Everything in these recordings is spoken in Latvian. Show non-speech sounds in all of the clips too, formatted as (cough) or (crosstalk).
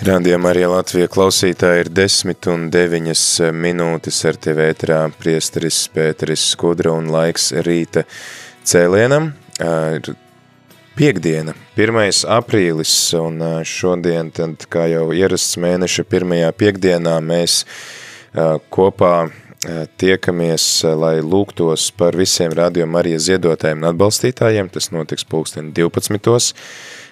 Rādījumā arī Latvija klausītāji ir 10 un 9 minūtes ar tevi ētrā priesteris Pēteris Skudra un laiks rīta cēlienam. Ir piekdiena, 1. aprīlis un šodien, tad, kā jau ierasts mēneša pirmajā piekdienā, mēs kopā tiekamies, lai lūgtos par visiem rādījuma arī ziedotājiem un atbalstītājiem. Tas notiks pulksteni 12.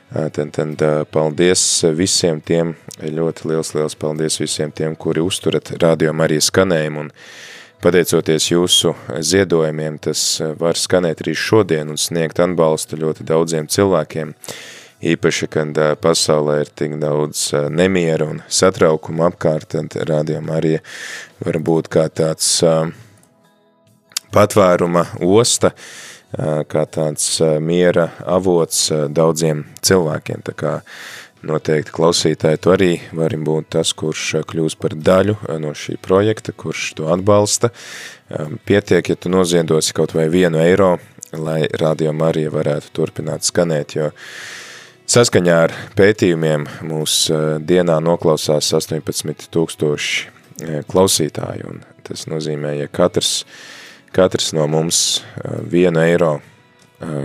Tad, tad paldies visiem tiem, ļoti liels, liels paldies visiem tiem, kuri uzturat rādījumu arī skanējumu. Un pateicoties jūsu ziedojumiem, tas var skanēt arī šodien un sniegt atbalstu ļoti daudziem cilvēkiem, īpaši, kad pasaulē ir tik daudz nemiera un satraukuma apkārt, tad rādījumu arī var būt kā tāds patvēruma osta, kā tāds miera avots daudziem cilvēkiem. Tā kā noteikti klausītāji tu arī vari būt tas, kurš kļūs par daļu no šī projekta, kurš to atbalsta. Pietiek, ja tu noziedosi kaut vai vienu eiro, lai Radio Marija varētu turpināt skanēt, jo saskaņā ar pētījumiem mūs dienā noklausās 18 tūkstoši klausītāju, un tas nozīmē, ja katrs katrs no mums vienu eiro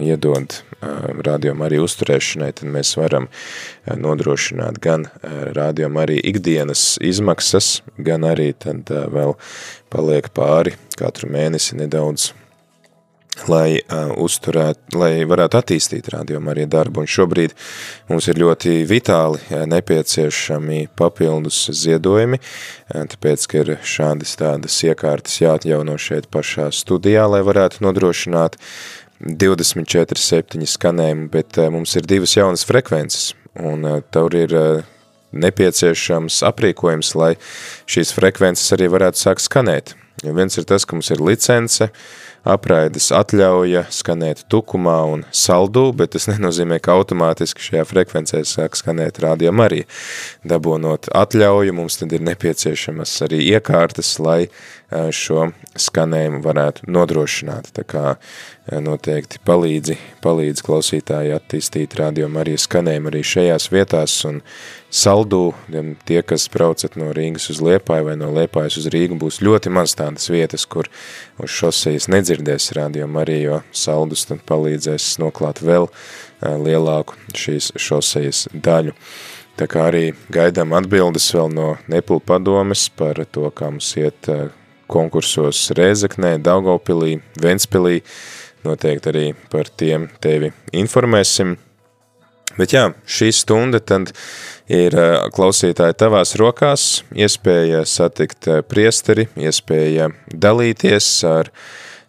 iedod rādījumu arī uzturēšanai, tad mēs varam nodrošināt gan rādījumu arī ikdienas izmaksas, gan arī tad vēl paliek pāri katru mēnesi nedaudz lai uh, uzturētu, lai varētu attīstīt arī darbu. Un šobrīd mums ir ļoti vitāli nepieciešami papildus ziedojumi, tāpēc, ka ir šādas tādas iekārtas jāatjauno šeit pašā studijā, lai varētu nodrošināt 24-7 skanējumu, bet uh, mums ir divas jaunas frekvences, un uh, tur ir uh, nepieciešams aprīkojums, lai šīs frekvences arī varētu sākt skanēt. Ja viens ir tas, ka mums ir licence, apraides atļauja skanēt tukumā un saldū, bet tas nenozīmē, ka automātiski šajā frekvencē sāk skanēt rādījuma arī. Dabonot atļauju, mums tad ir nepieciešamas arī iekārtas, lai šo skanējumu varētu nodrošināt. Tā kā noteikti palīdzi, palīdz klausītāji attīstīt rādījumu arī skanējumu arī šajās vietās un saldū, tie, kas braucat no Rīgas uz Liepāju vai no Liepājas uz Rīgu, būs ļoti maz tādas vietas, kur uz šosejas nedzirdēs rādījumu arī, jo saldus tad palīdzēs noklāt vēl lielāku šīs šosejas daļu. Tā kā arī gaidām atbildes vēl no Neplu padomes par to, kā mums iet konkursos Rēzeknē, Daugavpilī, Ventspilī, noteikti arī par tiem tevi informēsim. Bet jā, šī stunda tad ir klausītāji tavās rokās, iespēja satikt priesteri, iespēja dalīties ar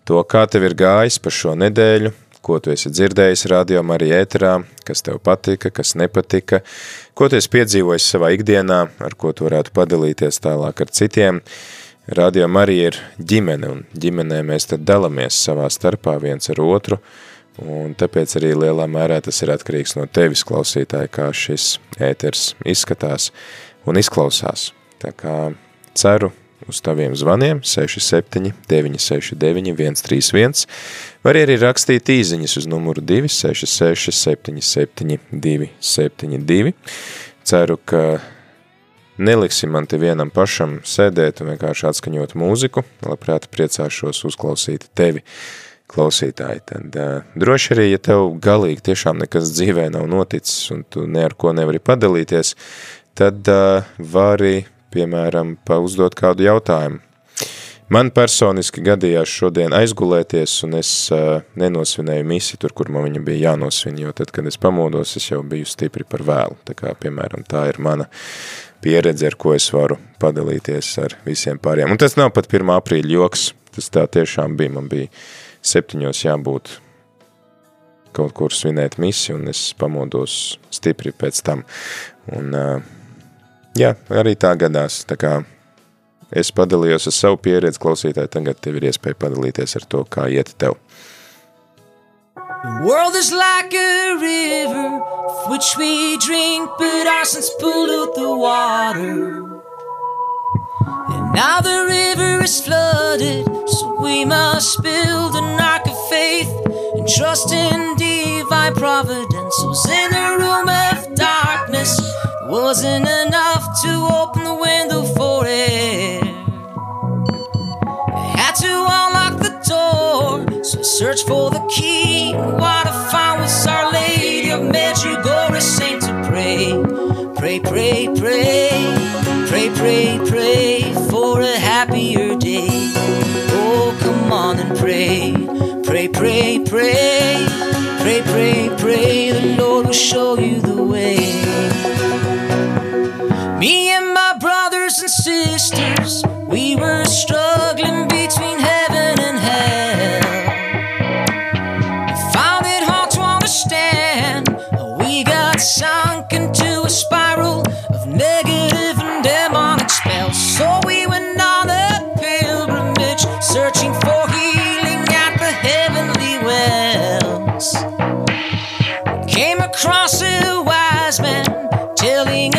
to, kā tev ir gājis pa šo nedēļu, ko tu esi dzirdējis rādījumā arī ēterā, kas tev patika, kas nepatika, ko tu esi piedzīvojis savā ikdienā, ar ko tu varētu padalīties tālāk ar citiem. Radio Marija ir ģimene, un ģimenē mēs tad dalamies savā starpā viens ar otru, un tāpēc arī lielā mērā tas ir atkarīgs no tevis klausītāji, kā šis ēters izskatās un izklausās. Tā kā ceru uz taviem zvaniem 67 969 131, var arī rakstīt īziņas uz numuru 266 77 272. Ceru, ka neliksim man te vienam pašam sēdēt un vienkārši atskaņot mūziku, labprāt priecāšos uzklausīt tevi, klausītāji. Tad uh, droši arī, ja tev galīgi tiešām nekas dzīvē nav noticis un tu ne ar ko nevari padalīties, tad uh, vari, piemēram, pauzdot kādu jautājumu. Man personiski gadījās šodien aizgulēties, un es uh, nenosvinēju misi tur, kur man viņa bija jānosvin, jo tad, kad es pamodos, es jau biju stipri par vēlu. Tā kā, piemēram, tā ir mana pieredze, ar ko es varu padalīties ar visiem pāriem. Un tas nav pat 1. aprīļa joks, tas tā tiešām bija. Man bija septiņos jābūt kaut kur svinēt misi, un es pamodos stipri pēc tam. Un, jā, arī tā gadās, tā kā Es padalījos ar savu pieredzi, klausītāji, tagad tev ir iespēja padalīties ar to, kā iet tev. The world is like a river which we drink, but our sins pollute the water. Now the river is flooded, so we must build an ark of faith and trust in divine providence. Was in a room of darkness, it wasn't enough to open the window for air. I had to unlock the door, so I searched for the key. What I found was Our Lady of Medjugorje, saint to pray, pray, pray, pray, pray, pray, pray for a happier day. Oh, come on and pray, pray, pray, pray, pray, pray, pray. The Lord will show you the way. Me and my brothers and sisters, we were struggling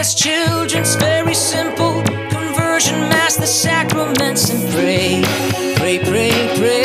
us children's very simple conversion mass the sacraments and pray pray pray pray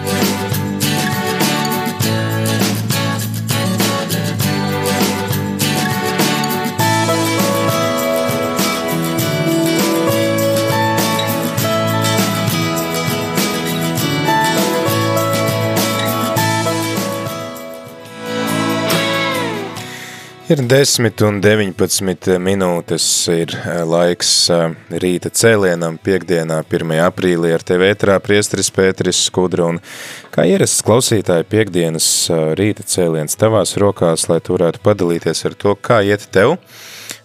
Ir 10 un 19 minūtes ir eh, laiks eh, rīta cēlienam piekdienā 1. aprīlī ar tevi ētrā priestris Pēteris Skudra un kā ierasts klausītāji piekdienas eh, rīta cēliens tavās rokās, lai tu varētu padalīties ar to, kā iet tev.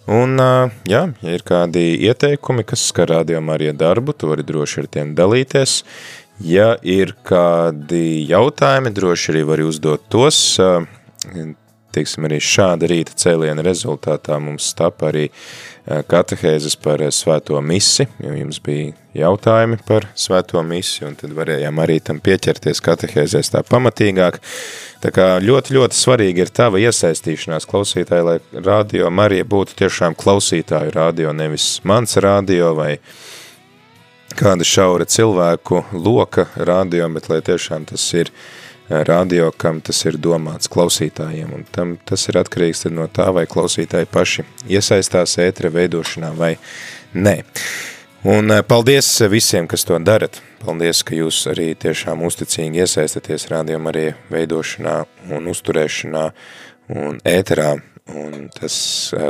Un, jā, ja ir kādi ieteikumi, kas skar rādījumā arī darbu, tu vari droši ar tiem dalīties. Ja ir kādi jautājumi, droši arī vari uzdot tos, teiksim, arī šāda rīta cēliena rezultātā mums tapa arī katehēzes par svēto misi, jo jums bija jautājumi par svēto misi, un tad varējām arī tam pieķerties katehēzēs tā pamatīgāk. Tā kā ļoti, ļoti svarīgi ir tava iesaistīšanās klausītāji, lai radio Marija būtu tiešām klausītāju radio, nevis mans radio vai kāda šaura cilvēku loka radio, bet lai tiešām tas ir uh, radio, kam tas ir domāts klausītājiem, un tam, tas ir atkarīgs no tā, vai klausītāji paši iesaistās ētra veidošanā vai nē. Un paldies visiem, kas to darat. Paldies, ka jūs arī tiešām uzticīgi iesaistaties rādījuma arī veidošanā un uzturēšanā un ēterā, un tas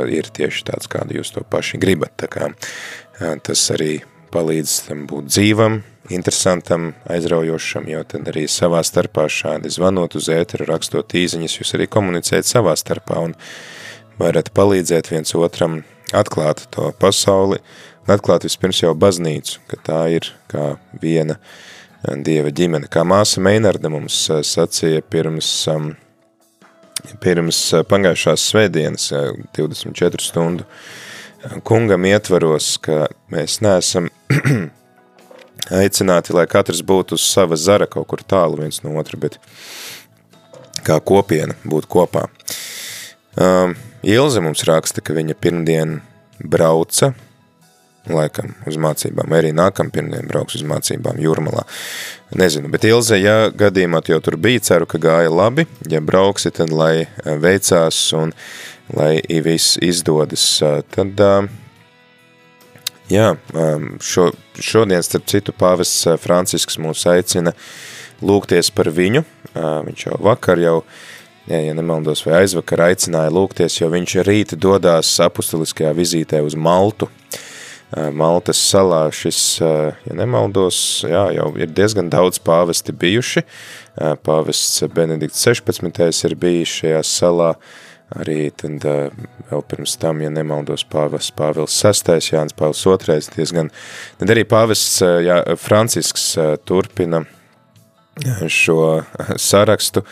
ir tieši tāds, kādu jūs to paši gribat. Tā kā tas arī palīdz tam būt dzīvam, interesantam, aizraujošam, jo tad arī savā starpā šādi zvanot uz ēteru, rakstot īziņas, jūs arī komunicējat savā starpā un varat palīdzēt viens otram atklāt to pasauli un atklāt vispirms jau baznīcu, ka tā ir kā viena Dieva ģimene. Kā māsa Meinarda mums sacīja pirms, pirms pagājušās svētdienas 24 stundu kungam ietvaros, ka mēs neesam (clears throat) aicināti, lai katrs būtu uz sava zara kaut kur tālu viens no otra, bet kā kopiena būtu kopā. Um, Ilze mums raksta, ka viņa pirmdien brauca, laikam, uz mācībām, arī nākam pirmdien brauks uz mācībām Jūrmalā. Nezinu, bet Ilze, ja gadījumā jau tur bija, ceru, ka gāja labi, ja brauksi, tad lai uh, veicās un lai viss izdodas, uh, tad uh, Jā, šo, šodien, starp citu, pāvests uh, Francisks mūs aicina lūgties par viņu. Uh, viņš jau vakar jau, ja, ja nemaldos, vai aizvakar aicināja lūgties, jo viņš rīt dodās apustuliskajā vizītē uz Maltu. Uh, Maltas salā šis, ja nemaldos, jā, jau ir diezgan daudz pāvesti bijuši. Pāvests Benedikts 16. ir bijis šajā salā, arī tad vēl pirms tam, ja nemaldos, Pāvils Pāvils 6. Jānis Pāvils 2. diezgan, tad arī Pāvests jā, Francisks turpina šo sarakstu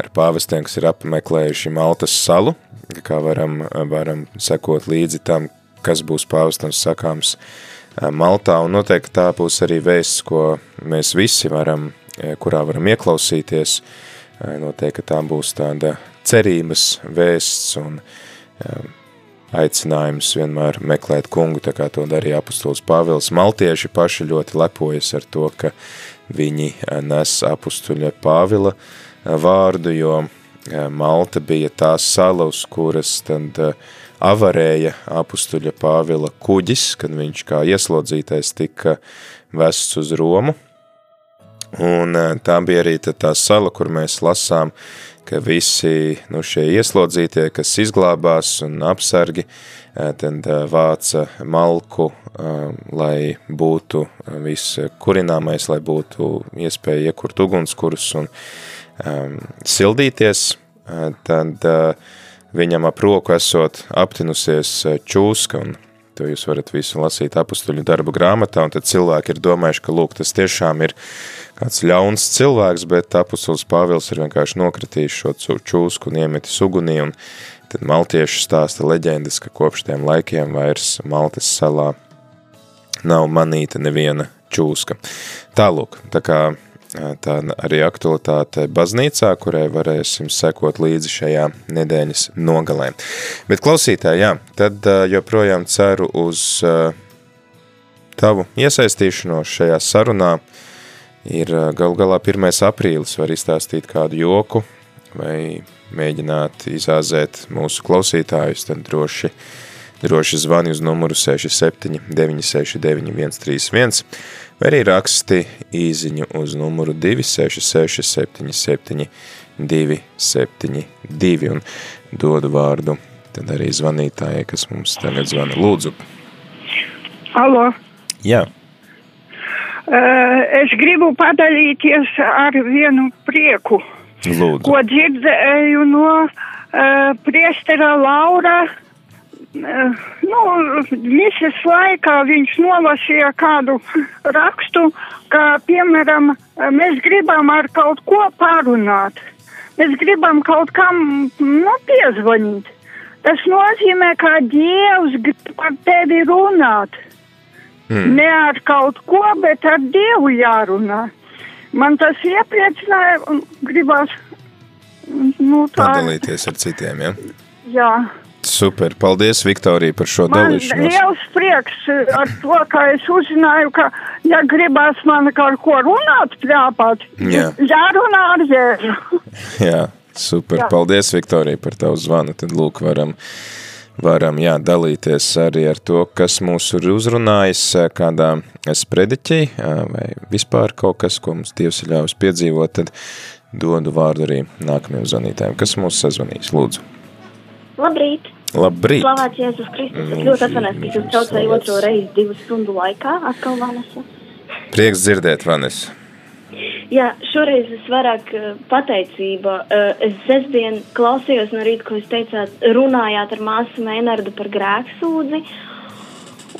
ar pāvestiem, kas ir apmeklējuši Maltas salu, kā varam, varam sekot līdzi tam, kas būs pāvestam sakāms Maltā, un noteikti tā būs arī vēsts, ko mēs visi varam, kurā varam ieklausīties, noteikti tā būs tāda cerības vēsts un um, aicinājums vienmēr meklēt kungu, tā kā to darīja apustulis Pāvils. Maltieši paši ļoti lepojas ar to, ka viņi uh, nes apustuļa Pāvila uh, vārdu, jo uh, Malta bija tā sala, uz kuras tad avarēja apustuļa Pāvila kuģis, kad viņš kā ieslodzītais tika vests uz Romu. Un tā bija arī tā sala, kur mēs lasām ka visi nu, šie ieslodzītie, kas izglābās un apsargi, eh, tad eh, vāca malku, eh, lai būtu viss kurināmais, lai būtu iespēja iekurt ugunskurus un um, sildīties, tad viņam ap roku esot aptinusies čūska un To jūs varat visu lasīt apustuļu darbu grāmatā, un tad cilvēki ir domājuši, ka, lūk, tas tiešām ir kāds ļauns cilvēks, bet apustulis Pāvils ir vienkārši nokritījis šo čūsku un iemetis ugunī, un tad maltieši stāsta leģendas, ka kopš tiem laikiem vairs Maltas salā nav manīta neviena čūska. Tālūk, tā kā tā arī aktualitāte baznīcā, kurai varēsim sekot līdzi šajā nedēļas nogalē. Bet klausītāji, jā, tad joprojām ceru uz tavu iesaistīšanos šajā sarunā. Ir gal galā 1. aprīlis, var izstāstīt kādu joku vai mēģināt izāzēt mūsu klausītājus, tad droši droši zvani uz numuru 67 969 131 vai arī raksti īziņu uz numuru 266 77 272 un dodu vārdu tad arī zvanītājai, kas mums tagad zvana. Lūdzu. Alo. Jā. Uh, es gribu padalīties ar vienu prieku, Lūdzu. ko dzirdēju no uh, priestera Laura nu, misijas laikā viņš nolasīja kādu rakstu, ka, piemēram, mēs gribam ar kaut ko pārunāt. Mēs gribam kaut kam nu, piezvanīt. Tas nozīmē, ka Dievs grib ar tevi runāt. Mm. Ne ar kaut ko, bet ar Dievu jārunā. Man tas iepriecināja un gribās nu, tā. Padalīties ar citiem, ja? Jā. Super, paldies Viktorija par šo man dalīšanos. liels prieks eh, ar to, ka es uzzināju, ka, ja gribās man kaut ko runāt, pļāpāt, Jā. jārunā ar jēzu. (laughs) Jā, super, Jā. paldies Viktorija par tavu zvanu, tad lūk varam, varam jā, dalīties arī ar to, kas mūs ir uzrunājis, kādā sprediķī vai vispār kaut kas, ko mums Dievs ir ļāvis piedzīvot, tad dodu vārdu arī nākamajam zvanītājiem, kas mūs sazvanīs, lūdzu. Labrīt! Labrīt! Slavēts Jēzus Kristus. Es ļoti atvainojos, ka jūs traucēju otro reizi divu stundu laikā. Atkal Vanessa. Prieks dzirdēt, Vanessa. Jā, šoreiz es vairāk eh, pateicība. Eh, Es sestdien klausījos no rīta, ko jūs teicāt, runājāt ar māsu Mēnardu par grēksūdzi.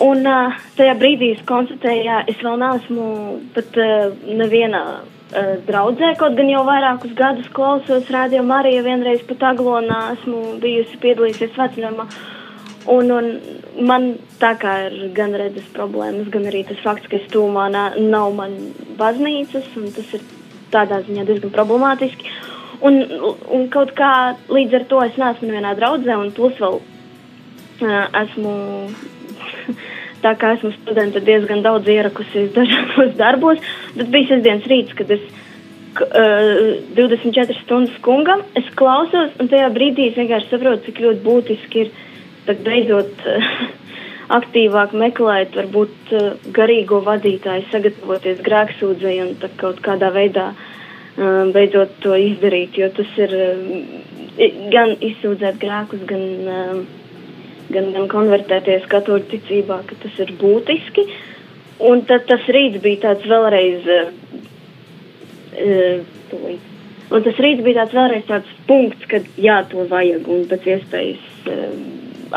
Un uh, tajā brīdī es konstatēju, ka es vēl neesmu pat nevienā draudzē, kaut gan jau vairākus gadus klausos radio Mariju, vienreiz pat Aglonā esmu bijusi piedalījusies vecumā. Un, un man tā kā ir gan redzes problēmas, gan arī tas fakts, ka es tūmā nav man baznīcas, un tas ir tādā ziņā diezgan problemātiski. Un, un kaut kā līdz ar to es neesmu nevienā draudzē, un plus vēl uh, esmu (laughs) tā kā esmu studente, diezgan daudz ierakusies dažādos darbos. Tad bija sestdienas rīts, kad es k- uh, 24 stundas kungam klausos, un tajā brīdī es vienkārši saprotu, cik ļoti būtiski ir tad beidzot uh, aktīvāk meklēt, varbūt uh, garīgo vadītāju, sagatavoties grēksūdzei un kaut kādā veidā uh, beidzot to izdarīt, jo tas ir gan izsūdzēt grēkus, gan gan, gan konvertēties katoļu ticībā, ka tas ir būtiski. Un tad tas rīts bija tāds vēlreiz. Tūlīt. un tas rīts bija tāds vēlreiz tāds punkts, kad jā, to vajag un pēc iespējas uh,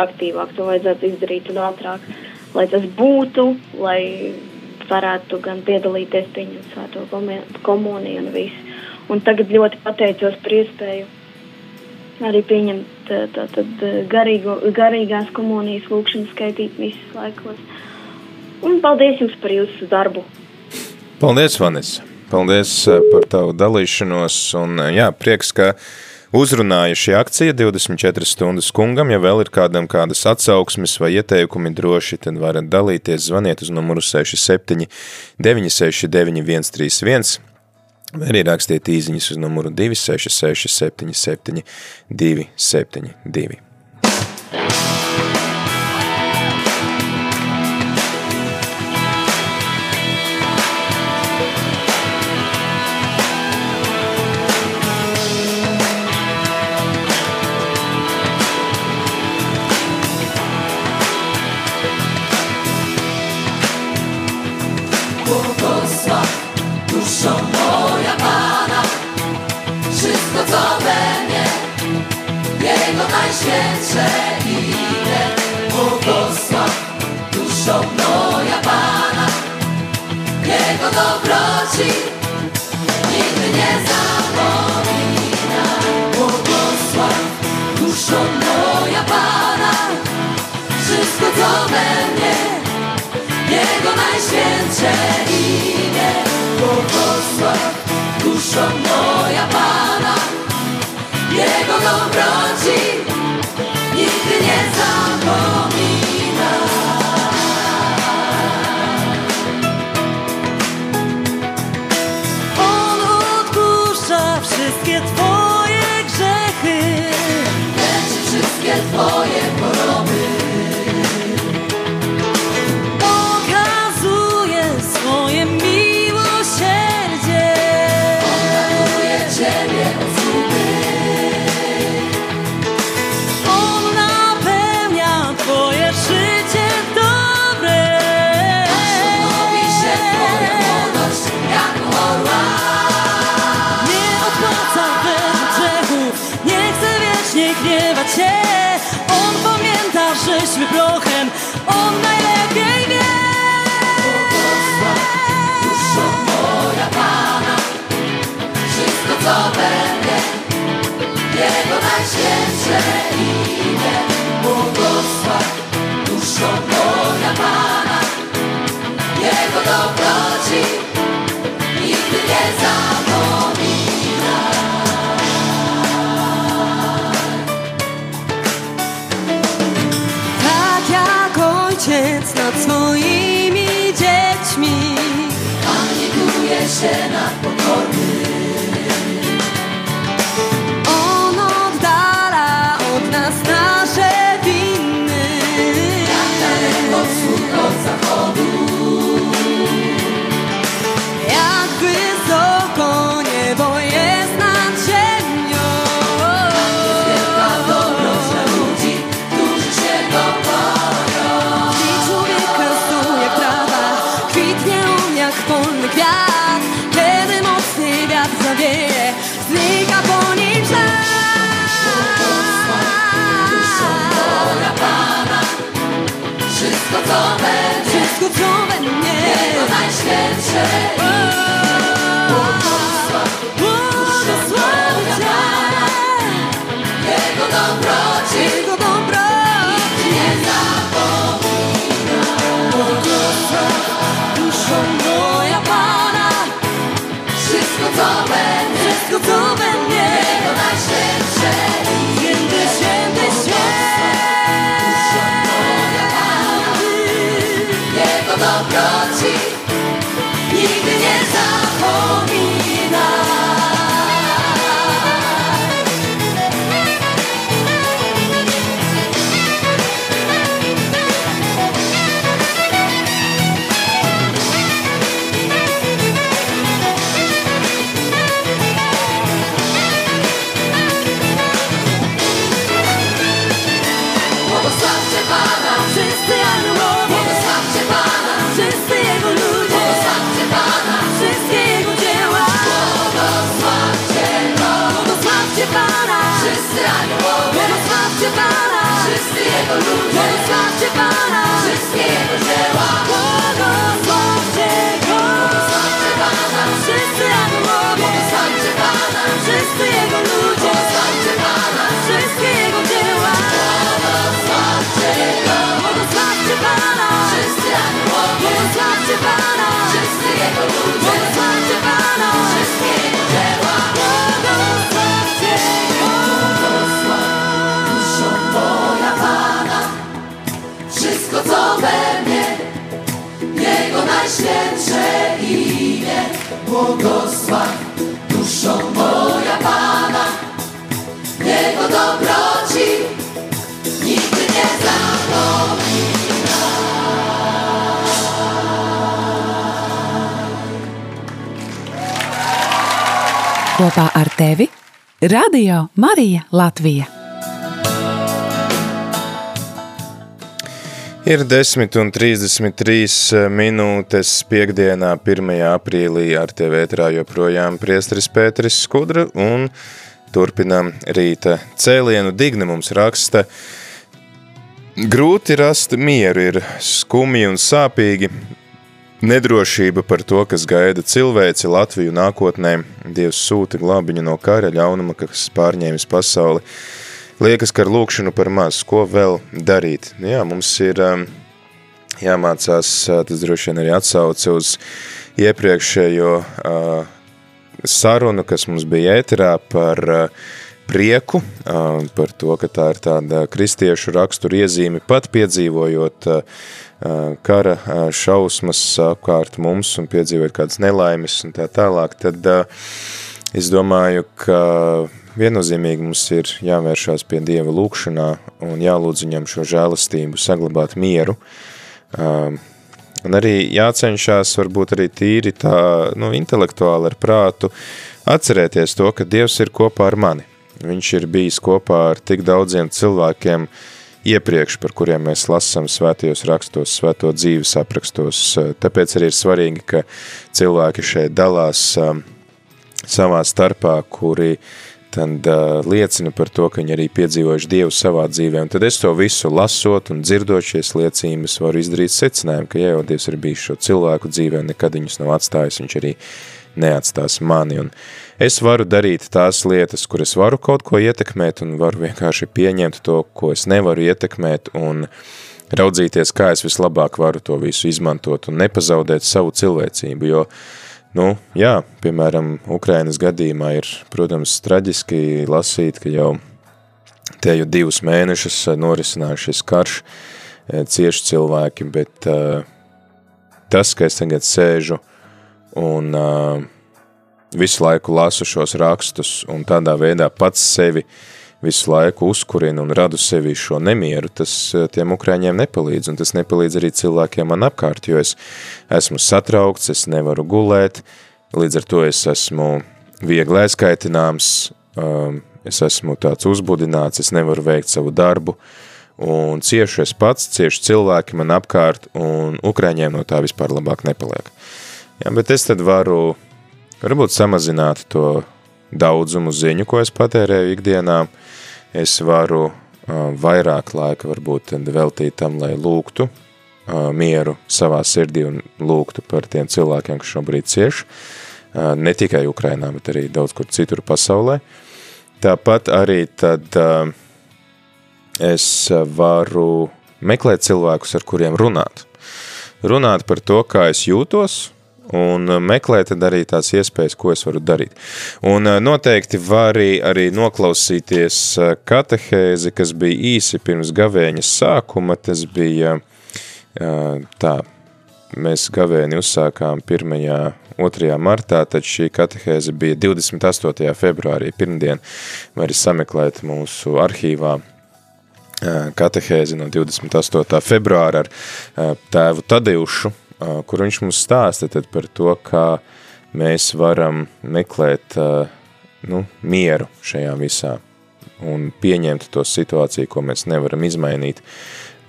aktīvāk to vajadzētu izdarīt un ātrāk, lai tas būtu, lai varētu gan piedalīties pieņemt svēto komuniju un visu. Un tagad ļoti pateicos par iespēju arī pieņemt tā, tā, tad, garīgo, garīgās komunijas lūkšanas, skaitīt visus laikos. Un paldies jums par jūsu darbu. Paldies, Vanis! Paldies eh, par tavu dalīšanos un eh, jā, prieks, ka uzrunāja šī akcija 24 stundas kungam. Ja vēl ir kādam kādas atsauksmes vai ieteikumi droši, tad varat dalīties, zvaniet uz numuru 67 969 131 vai arī rakstiet īziņas uz numuru 266 77 272. najświętsze imię. Błogosław duszo moja Pana, Jego dobroci nigdy nie zapomina. Tak jak ojciec nad swoimi dziećmi. Pan się nad pokornym, Jego najświętsze wszyscy Jego ludzie, Błogosławcie Pana. Wszystkie Jego dzieła. Błogosławcie Go? Błogosławcie Pana, Wszyscy aniołowie błogosławcie Pana, Wszyscy Jego ludzie. Błogosławcie Pana, Wszystkie Jego dzieła. Jego we mnie, Jego najświętsze imię. Błogosław duszo moja Pana, Jego dobroci nigdy nie zapomina. Kopā ar tevi Radio Marija Latvija. Ir 10 un 33 minūtes piekdienā, 1. aprīlī ar tevi ētrā joprojām priesteris Pēteris Skudra un turpinām rīta cēlienu. Digna mums raksta, grūti rast mieru, ir skumji un sāpīgi, Nedrošība par to, kas gaida cilvēci Latviju nākotnē, Dievs sūta glābiņu no kara ļaunuma, kas pārņēmis pasauli. Liekas, ka ar lūkšanu par maz, ko vēl darīt? Jā, mums ir um, jāmācās, uh, tas droši vien arī atsauce uz iepriekšējo uh, sarunu, kas mums bija ēterā par prieku, par to, ka tā ir tāda kristiešu rakstura iezīme pat piedzīvojot kara šausmas apkārt mums un piedzīvot kādas nelaimes un tā tālāk, tad es domāju, ka viennozīmīgi mums ir jāvēršās pie Dieva lūkšanā un jālūdz viņam šo žēlastību, saglabāt mieru, Un arī jācenšas varbūt arī tīri tā, nu, intelektuāli ar prātu atcerēties to, ka Dievs ir kopā ar mani. Viņš ir bijis kopā ar tik daudziem cilvēkiem iepriekš, par kuriem mēs lasām svētajos rakstos, svēto dzīves aprakstos. Tāpēc arī ir svarīgi, ka cilvēki šeit dalās um, savā starpā, kuri tad uh, liecina par to, ka viņi arī piedzīvojuši Dievu savā dzīvē. Un tad es to visu lasot un dzirdot šies liecības, varu izdarīt secinājumu, ka, ja jau Dievs ir bijis šo cilvēku dzīvē un nekad viņus nav atstājis, viņš arī neatstās mani. Un es varu darīt tās lietas, kur es varu kaut ko ietekmēt un varu vienkārši pieņemt to, ko es nevaru ietekmēt un raudzīties, kā es vislabāk varu to visu izmantot un nepazaudēt savu cilvēcību, jo uh, Nu, jā, piemēram, Ukrainas gadījumā ir, protams, traģiski lasīt, ka jau te jau divus mēnešus eh, norisinājušies karš, eh, cieši cilvēki, bet uh, tas, ka es tagad sēžu un visu laiku lasu šos rakstus un tādā veidā pats sevi uh, visu laiku uzkurina un radu sevi šo nemieru, tas eh, tiem ukrāņiem nepalīdz, un tas nepalīdz arī cilvēkiem man apkārt, jo es esmu satraukts, es nevaru gulēt, līdz ar to es esmu viegli aizkaitināms, um, es esmu tāds uzbudināts, es nevaru veikt savu darbu, un cieši es pats, cieši cilvēki man apkārt, un ukrāņiem no tā vispār labāk nepaliek. Jā, bet es tad varu varbūt samazināt to daudzumu ziņu, ko es patērēju ikdienā, es varu vairāk laika varbūt veltīt tam, lai lūgtu mieru savā sirdī un lūgtu par tiem cilvēkiem, kas šobrīd cieš, ne tikai Ukrainā, bet arī daudz kur citur pasaulē. Tāpat arī tad es varu meklēt cilvēkus, ar kuriem runāt. Runāt par to, kā es jūtos, un uh, meklēt arī tās iespējas, ko es varu darīt. Un uh, noteikti var arī, arī noklausīties uh, katehēzi, kas bija īsi pirms gavēņas sākuma, tas bija tā, mēs gavēni uzsākām 1. 2. martā, tad šī katehēze bija 28. februārī, pirmdien, var sameklēt mūsu arhīvā katehēzi no 28. februāra ar tēvu Tadeušu, kur viņš mums stāsta tad par to, kā mēs varam meklēt nu, mieru šajā visā un pieņemt to situāciju, ko mēs nevaram izmainīt.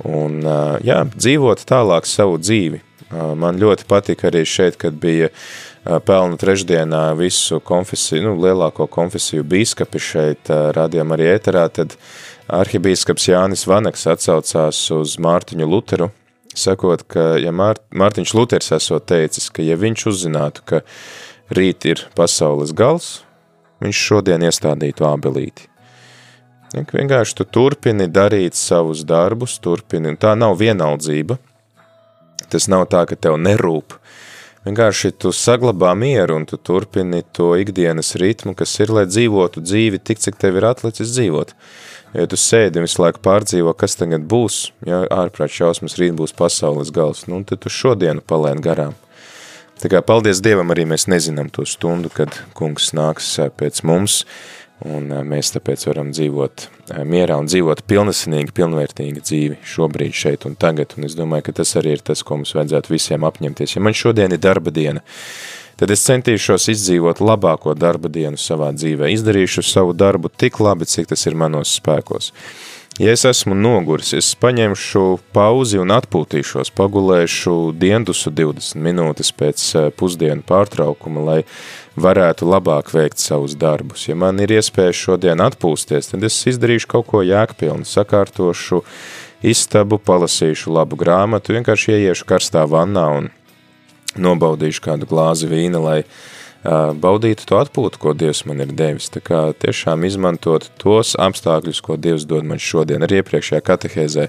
Un, jā, dzīvot tālāk savu dzīvi. Man ļoti patika arī šeit, kad bija pelnu trešdienā visu konfesiju, nu, lielāko konfesiju bīskapi šeit rādījām arī ēterā, tad arhibīskaps Jānis Vaneks atsaucās uz Mārtiņu Luteru, sakot, ka ja Mār, Mārtiņš Luters esot teicis, ka ja viņš uzzinātu, ka rīt ir pasaules gals, viņš šodien iestādītu ābelīti. Ja, vienkārši tu turpini darīt savus darbus, turpini, tā nav vienaldzība, tas nav tā, ka tev nerūp, vienkārši tu saglabā mieru un tu turpini to ikdienas ritmu, kas ir, lai dzīvotu dzīvi tik, cik tev ir atlicis dzīvot. Ja tu sēdi un visu laiku pārdzīvo, kas tagad būs, ja ārprāt šausmas rīt būs pasaules gals, nu, tad tu šodienu palēn garām. Tā kā paldies Dievam arī mēs nezinām to stundu, kad kungs nāks pēc mums, un mēs tāpēc varam dzīvot mierā un dzīvot pilnesinīgi, pilnvērtīgi dzīvi šobrīd šeit un tagad, un es domāju, ka tas arī ir tas, ko mums vajadzētu visiem apņemties. Ja man šodien ir darba diena, tad es centīšos izdzīvot labāko darba dienu savā dzīvē. Izdarīšu savu darbu tik labi, cik tas ir manos spēkos. Ja es esmu noguris, es paņemšu pauzi un atpūtīšos, pagulēšu diendusu 20 minūtes pēc eh, pusdienu pārtraukuma, lai varētu labāk veikt savus darbus. Ja man ir iespēja šodien atpūsties, tad es izdarīšu kaut ko jēgpilnu, sakārtošu istabu, palasīšu labu grāmatu, vienkārši ieiešu karstā vannā un nobaudīšu kādu glāzi vīna, lai baudītu to atpūtu, ko Dievs man ir devis. Tā kā tiešām izmantot tos apstākļus, ko Dievs dod man šodien. Arī iepriekšējā katehēzē,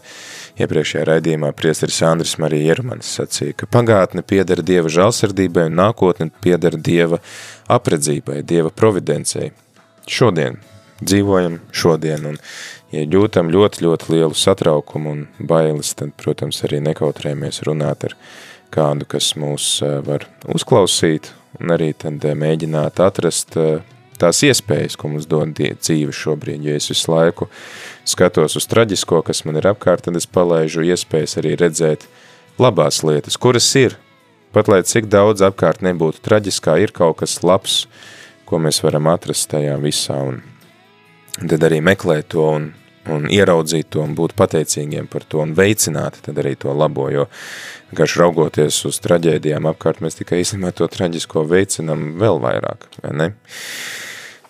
iepriekšējā raidījumā priesteris Andris Marija Iermanis sacīja, ka pagātne piedara Dieva žalsardībai un nākotne piedara Dieva apredzībai, Dieva providencei. Šodien dzīvojam šodien, un ja jūtam ļoti, ļoti lielu satraukumu un bailes, tad, protams, arī nekautrējamies runāt ar kādu, kas mūs var uzklausīt, un arī tad mēģināt atrast tās iespējas, ko mums dod dzīve šobrīd, jo es visu laiku skatos uz traģisko, kas man ir apkārt, tad es palaižu iespējas arī redzēt labās lietas, kuras ir, pat lai cik daudz apkārt nebūtu traģiskā, ir kaut kas labs, ko mēs varam atrast tajā visā, un tad arī meklēt to un, un ieraudzīt to un būt pateicīgiem par to un veicināt tad arī to labo, jo vienkārši raugoties uz traģēdijām apkārt, mēs tikai īstenībā to traģisko veicinam vēl vairāk, vai ne?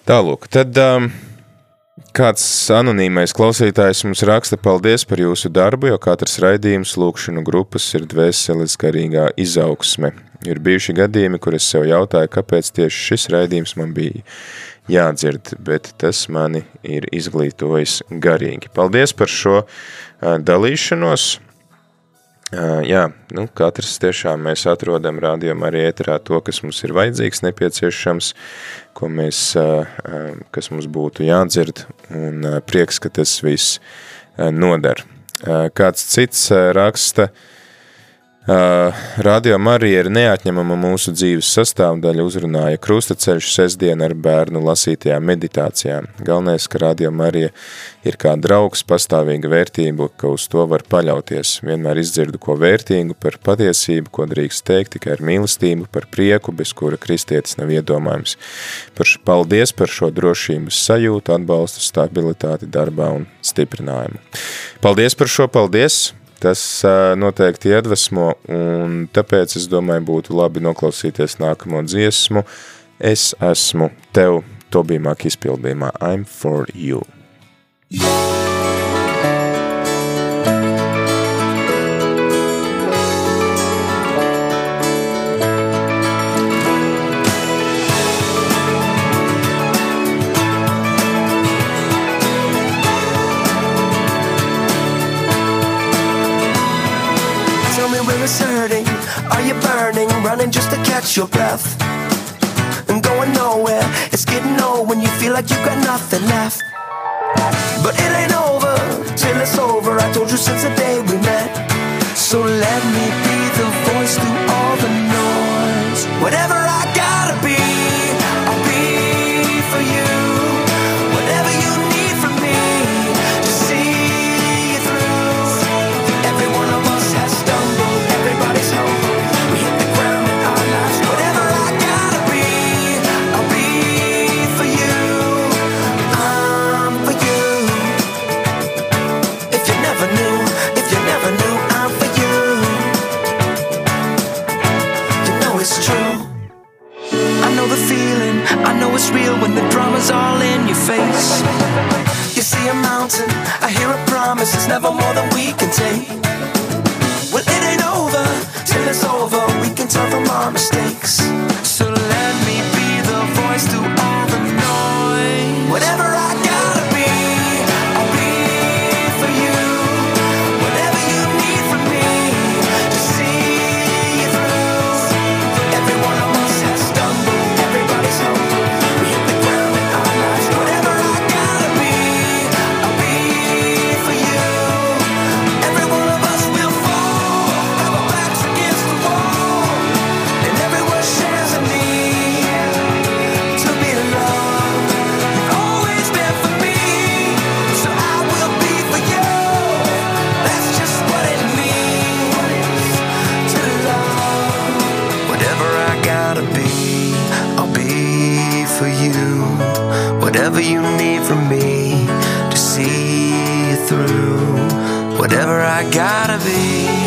Tālūk, tad um, kāds anonīmais klausītājs mums raksta paldies par jūsu darbu, jo katrs raidījums lūkšanu grupas ir dvēseles garīgā izaugsme. Ir bijuši gadījumi, kur es sev jautāju, kāpēc tieši šis raidījums man bija jādzird, bet tas mani ir izglītojis garīgi. Paldies par šo dalīšanos. Jā, nu, katrs tiešām mēs atrodam rādījumā arī ēterā to, kas mums ir vajadzīgs, nepieciešams, ko mēs, kas mums būtu jādzird, un prieks, ka tas viss nodar. Kāds cits raksta, Uh, Radio Marija ir neatņemama mūsu dzīves sastāvdaļa, uzrunāja krustaceļš sestdien ar bērnu lasītajām meditācijām. Galvenais, ka Radio Marija ir kā draugs, pastāvīga vērtība, ka uz to var paļauties. Vienmēr izdzirdu ko vērtīgu par patiesību, ko drīkst teikt tikai ar mīlestību, par prieku, bez kura kristietis nav iedomājums. Par, paldies par šo drošības sajūtu, atbalstu, stabilitāti darbā un stiprinājumu. Paldies par šo, paldies! Tas noteikti iedvesmo, un tāpēc es domāju, būtu labi noklausīties nākamo dziesmu. Es esmu tev, Tobijamāk izpildījumā I'm for you. Yeah. Catch your breath and going nowhere. It's getting old when you feel like you got nothing left. But it ain't over till it's over. I told you since the day we met. So let me be the voice through all the noise. Whatever I I gotta be.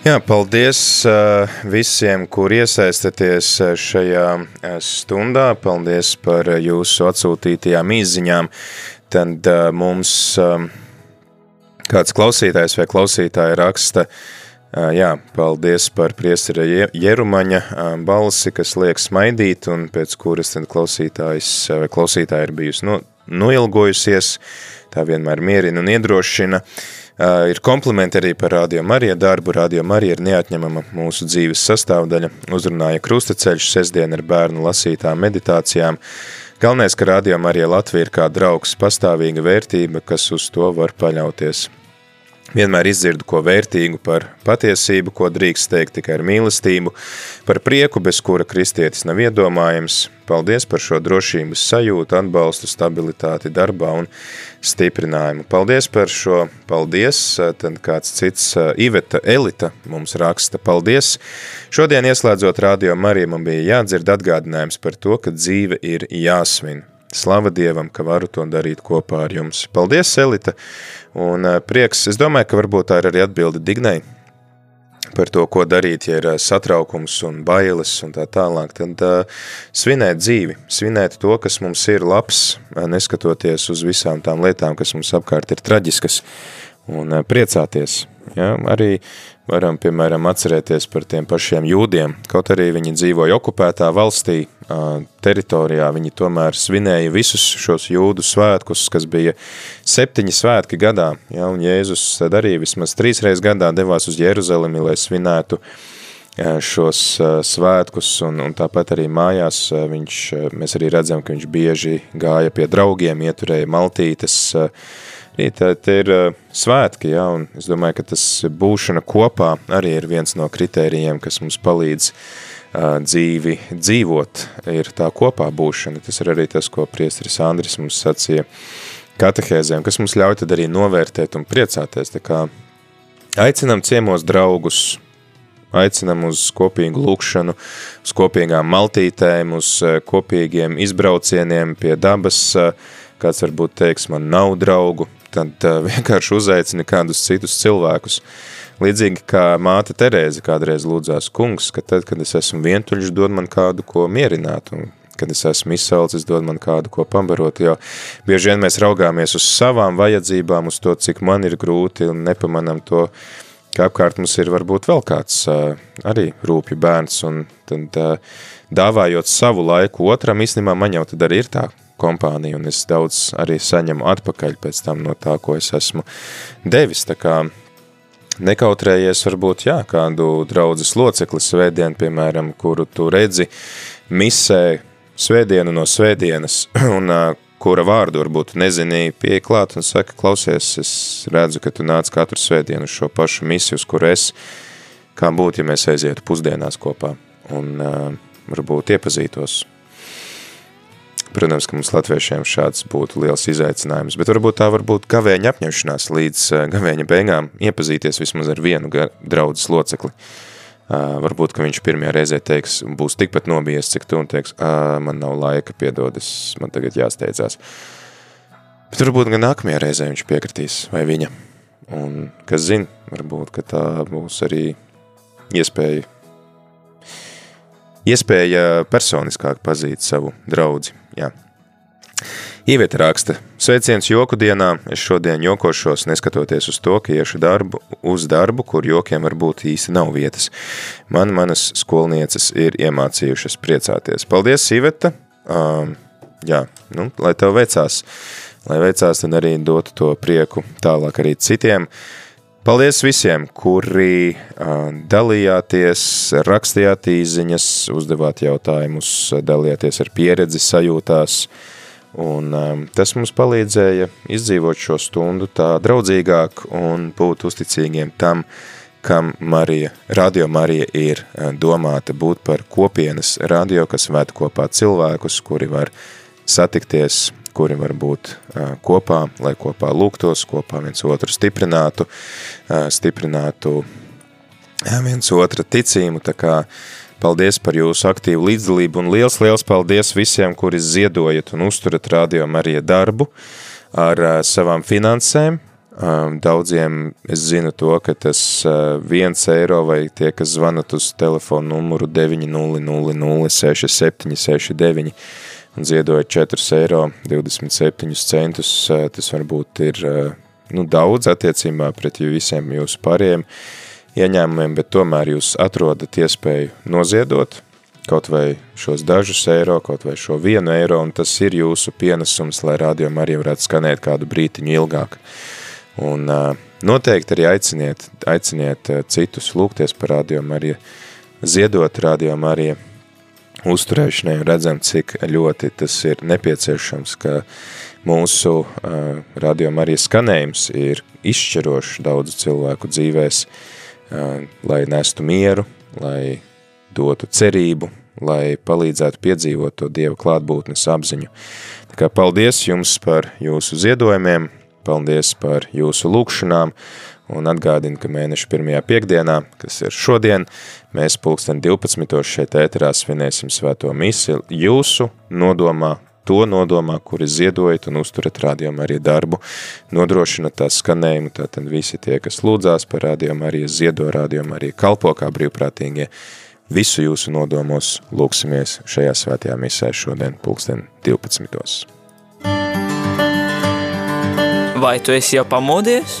Jā, paldies uh, visiem, kur iesaistaties uh, šajā uh, stundā. Paldies par jūsu atsūtītajām izziņām. Tad mums um, kāds klausītājs vai klausītāja raksta, jā, paldies par priestera Jerumaņa balsi, kas liek smaidīt, un pēc kuras tad klausītājs vai klausītāja ir bijusi no, noilgojusies, tā vienmēr mierina un iedrošina. Uh, ir komplimenti arī par Radio Marija darbu. Radio Marija ir neatņemama mūsu dzīves sastāvdaļa. Uzrunāja krustaceļš sestdien ar bērnu lasītām meditācijām. Galvenais, ka Radio Marija Latvija ir kā draugs, pastāvīga vērtība, kas uz to var paļauties. Vienmēr izdzirdu ko vērtīgu par patiesību, ko drīkst teikt tikai ar mīlestību, par prieku, bez kura kristietis nav iedomājams. Paldies par šo drošības sajūtu, atbalstu, stabilitāti darbā un stiprinājumu. Paldies par šo, paldies, tad kāds cits Iveta Elita mums raksta, paldies. Šodien ieslēdzot radio Mariju man bija jādzird atgādinājums par to, ka dzīve ir jāsvin. Slava Dievam, ka varu to darīt kopā ar jums. Paldies, Elita! Un prieks, es domāju, ka varbūt tā ir arī atbilde Dignai par to, ko darīt, ja ir satraukums un bailes un tā tālāk, tad uh, svinēt dzīvi, svinēt to, kas mums ir labs, neskatoties uz visām tām lietām, kas mums apkārt ir traģiskas, un uh, priecāties. Ja? Arī varam, piemēram, atcerēties par tiem pašiem jūdiem, kaut arī viņi dzīvoja okupētā valstī, teritorijā, viņi tomēr svinēja visus šos jūdu svētkus, kas bija septiņi svētki gadā, ja, un Jēzus arī vismaz trīsreiz gadā devās uz Jeruzalemi, lai svinētu šos svētkus, un, un tāpat arī mājās viņš, mēs arī redzam, ka viņš bieži gāja pie draugiem, ieturēja maltītes, tā, tā ir svētki, ja, un es domāju, ka tas būšana kopā arī ir viens no kritērijiem, kas mums palīdz dzīvi dzīvot, ir tā kopā būšana. Tas ir arī tas, ko priesteris Andris mums sacīja katehēzēm, kas mums ļauj tad arī novērtēt un priecāties. Tā kā aicinam ciemos draugus, aicinam uz kopīgu lūkšanu, uz kopīgām maltītēm, uz kopīgiem izbraucieniem pie dabas, kāds varbūt teiks, man nav draugu, tad (laughs) vienkārši uzaicini kādus citus cilvēkus. Līdzīgi kā māte Terēze kādreiz lūdzās kungs, ka tad, kad es esmu vientuļš, dod man kādu, ko mierināt, un kad es esmu izsalcis, dod man kādu, ko pambarot, jo bieži vien mēs raugāmies uz savām vajadzībām, uz to, cik man ir grūti, un nepamanam to, ka apkārt mums ir varbūt vēl kāds arī rūpju bērns, un tad dāvājot savu laiku otram, īstenībā man jau tad arī ir tā kompānija, un es daudz arī saņemu atpakaļ pēc tam no tā, ko es esmu devis, tā kā nekautrējies varbūt, jā, kādu draudzes locekli svētdien, piemēram, kuru tu redzi misē svētdienu no svētdienas, (clears throat) un kura vārdu varbūt nezinīja pieklāt un saka, klausies, es redzu, ka tu nāc katru svētdienu šo pašu misiju, uz kuru es, kā būtu, ja mēs aizietu pusdienās kopā. Un uh, varbūt iepazītos Protams, ka mums latviešiem šāds būtu liels izaicinājums, bet varbūt tā var būt gavēņa apņemšanās līdz eh, gavēņa beigām iepazīties vismaz ar vienu draudzes locekli. Uh, varbūt, ka viņš pirmajā reizē teiks, būs tikpat nobijies, cik tu, un teiks, man nav laika, piedod, es, man tagad jāsteidzās. Bet varbūt gan nākamajā reizē viņš piekritīs, vai viņa. Un, kas zina, varbūt, ka tā būs arī iespēja, iespēja personiskāk pazīt savu draudzi. Jā. Ievieta raksta, sveiciens joku dienā, es šodien jokošos, neskatoties uz to, ka iešu darbu, uz darbu, kur jokiem varbūt īsti nav vietas. Man manas skolnieces ir iemācījušas priecāties. Paldies, Iveta! Um, jā, nu, lai tev veicās, lai veicās, tad arī dotu to prieku tālāk arī citiem. Paldies visiem, kuri dalījāties, rakstījāt īziņas, uzdevāt jautājumus, dalījāties ar pieredzi sajūtās, un um, tas mums palīdzēja izdzīvot šo stundu tā draudzīgāk un būt uzticīgiem tam, kam Marija, Radio Marija ir domāta būt par kopienas radio, kas ved kopā cilvēkus, kuri var satikties kuri var būt kopā, lai kopā lūgtos, kopā viens otru stiprinātu, stiprinātu viens otra ticību. Tā kā paldies par jūsu aktīvu līdzdalību un liels, liels paldies visiem, kuri ziedojat un uzturat Radio Marija darbu ar savām finansēm. Daudziem es zinu to, ka tas viens eiro vai tie, kas zvanat uz telefonu numuru 900 067 69 ziedoja 4,27 eiro. Eh, tas varbūt ir eh, nu, daudz attiecībā pret visiem jūsu pārējiem ieņēmumiem, bet tomēr jūs atrodat iespēju noziedot kaut vai šos dažus eiro, kaut vai šo vienu eiro, un tas ir jūsu pienesums, lai rādījumā arī varētu skanēt kādu brītiņu ilgāk. Un eh, noteikti arī aiciniet, aiciniet citus lūgties par rādījumu arī ziedot rādījumu arī uzturēšanai un redzam, cik ļoti tas ir nepieciešams, ka mūsu uh, radioma arī skanējums ir izšķirošs daudzu cilvēku dzīvēs, uh, lai nestu mieru, lai dotu cerību, lai palīdzētu piedzīvot to Dieva klātbūtnes apziņu. Tā kā paldies jums par jūsu ziedojumiem, paldies par jūsu lūkšanām, un atgādinu, ka mēneša pirmajā piekdienā, kas ir šodien, mēs pulksten 12. šeit ēterā svinēsim svēto misi jūsu nodomā, to nodomā, kuri ziedojat un uzturat rādījumu arī darbu, nodrošina tā skanējumu, tātad visi tie, kas lūdzās par rādījumu arī ziedo rādījumu arī kalpo kā brīvprātīgie, visu jūsu nodomos lūksimies šajā svētajā misē šodien pulksten 12. Vai tu esi jau pamodies?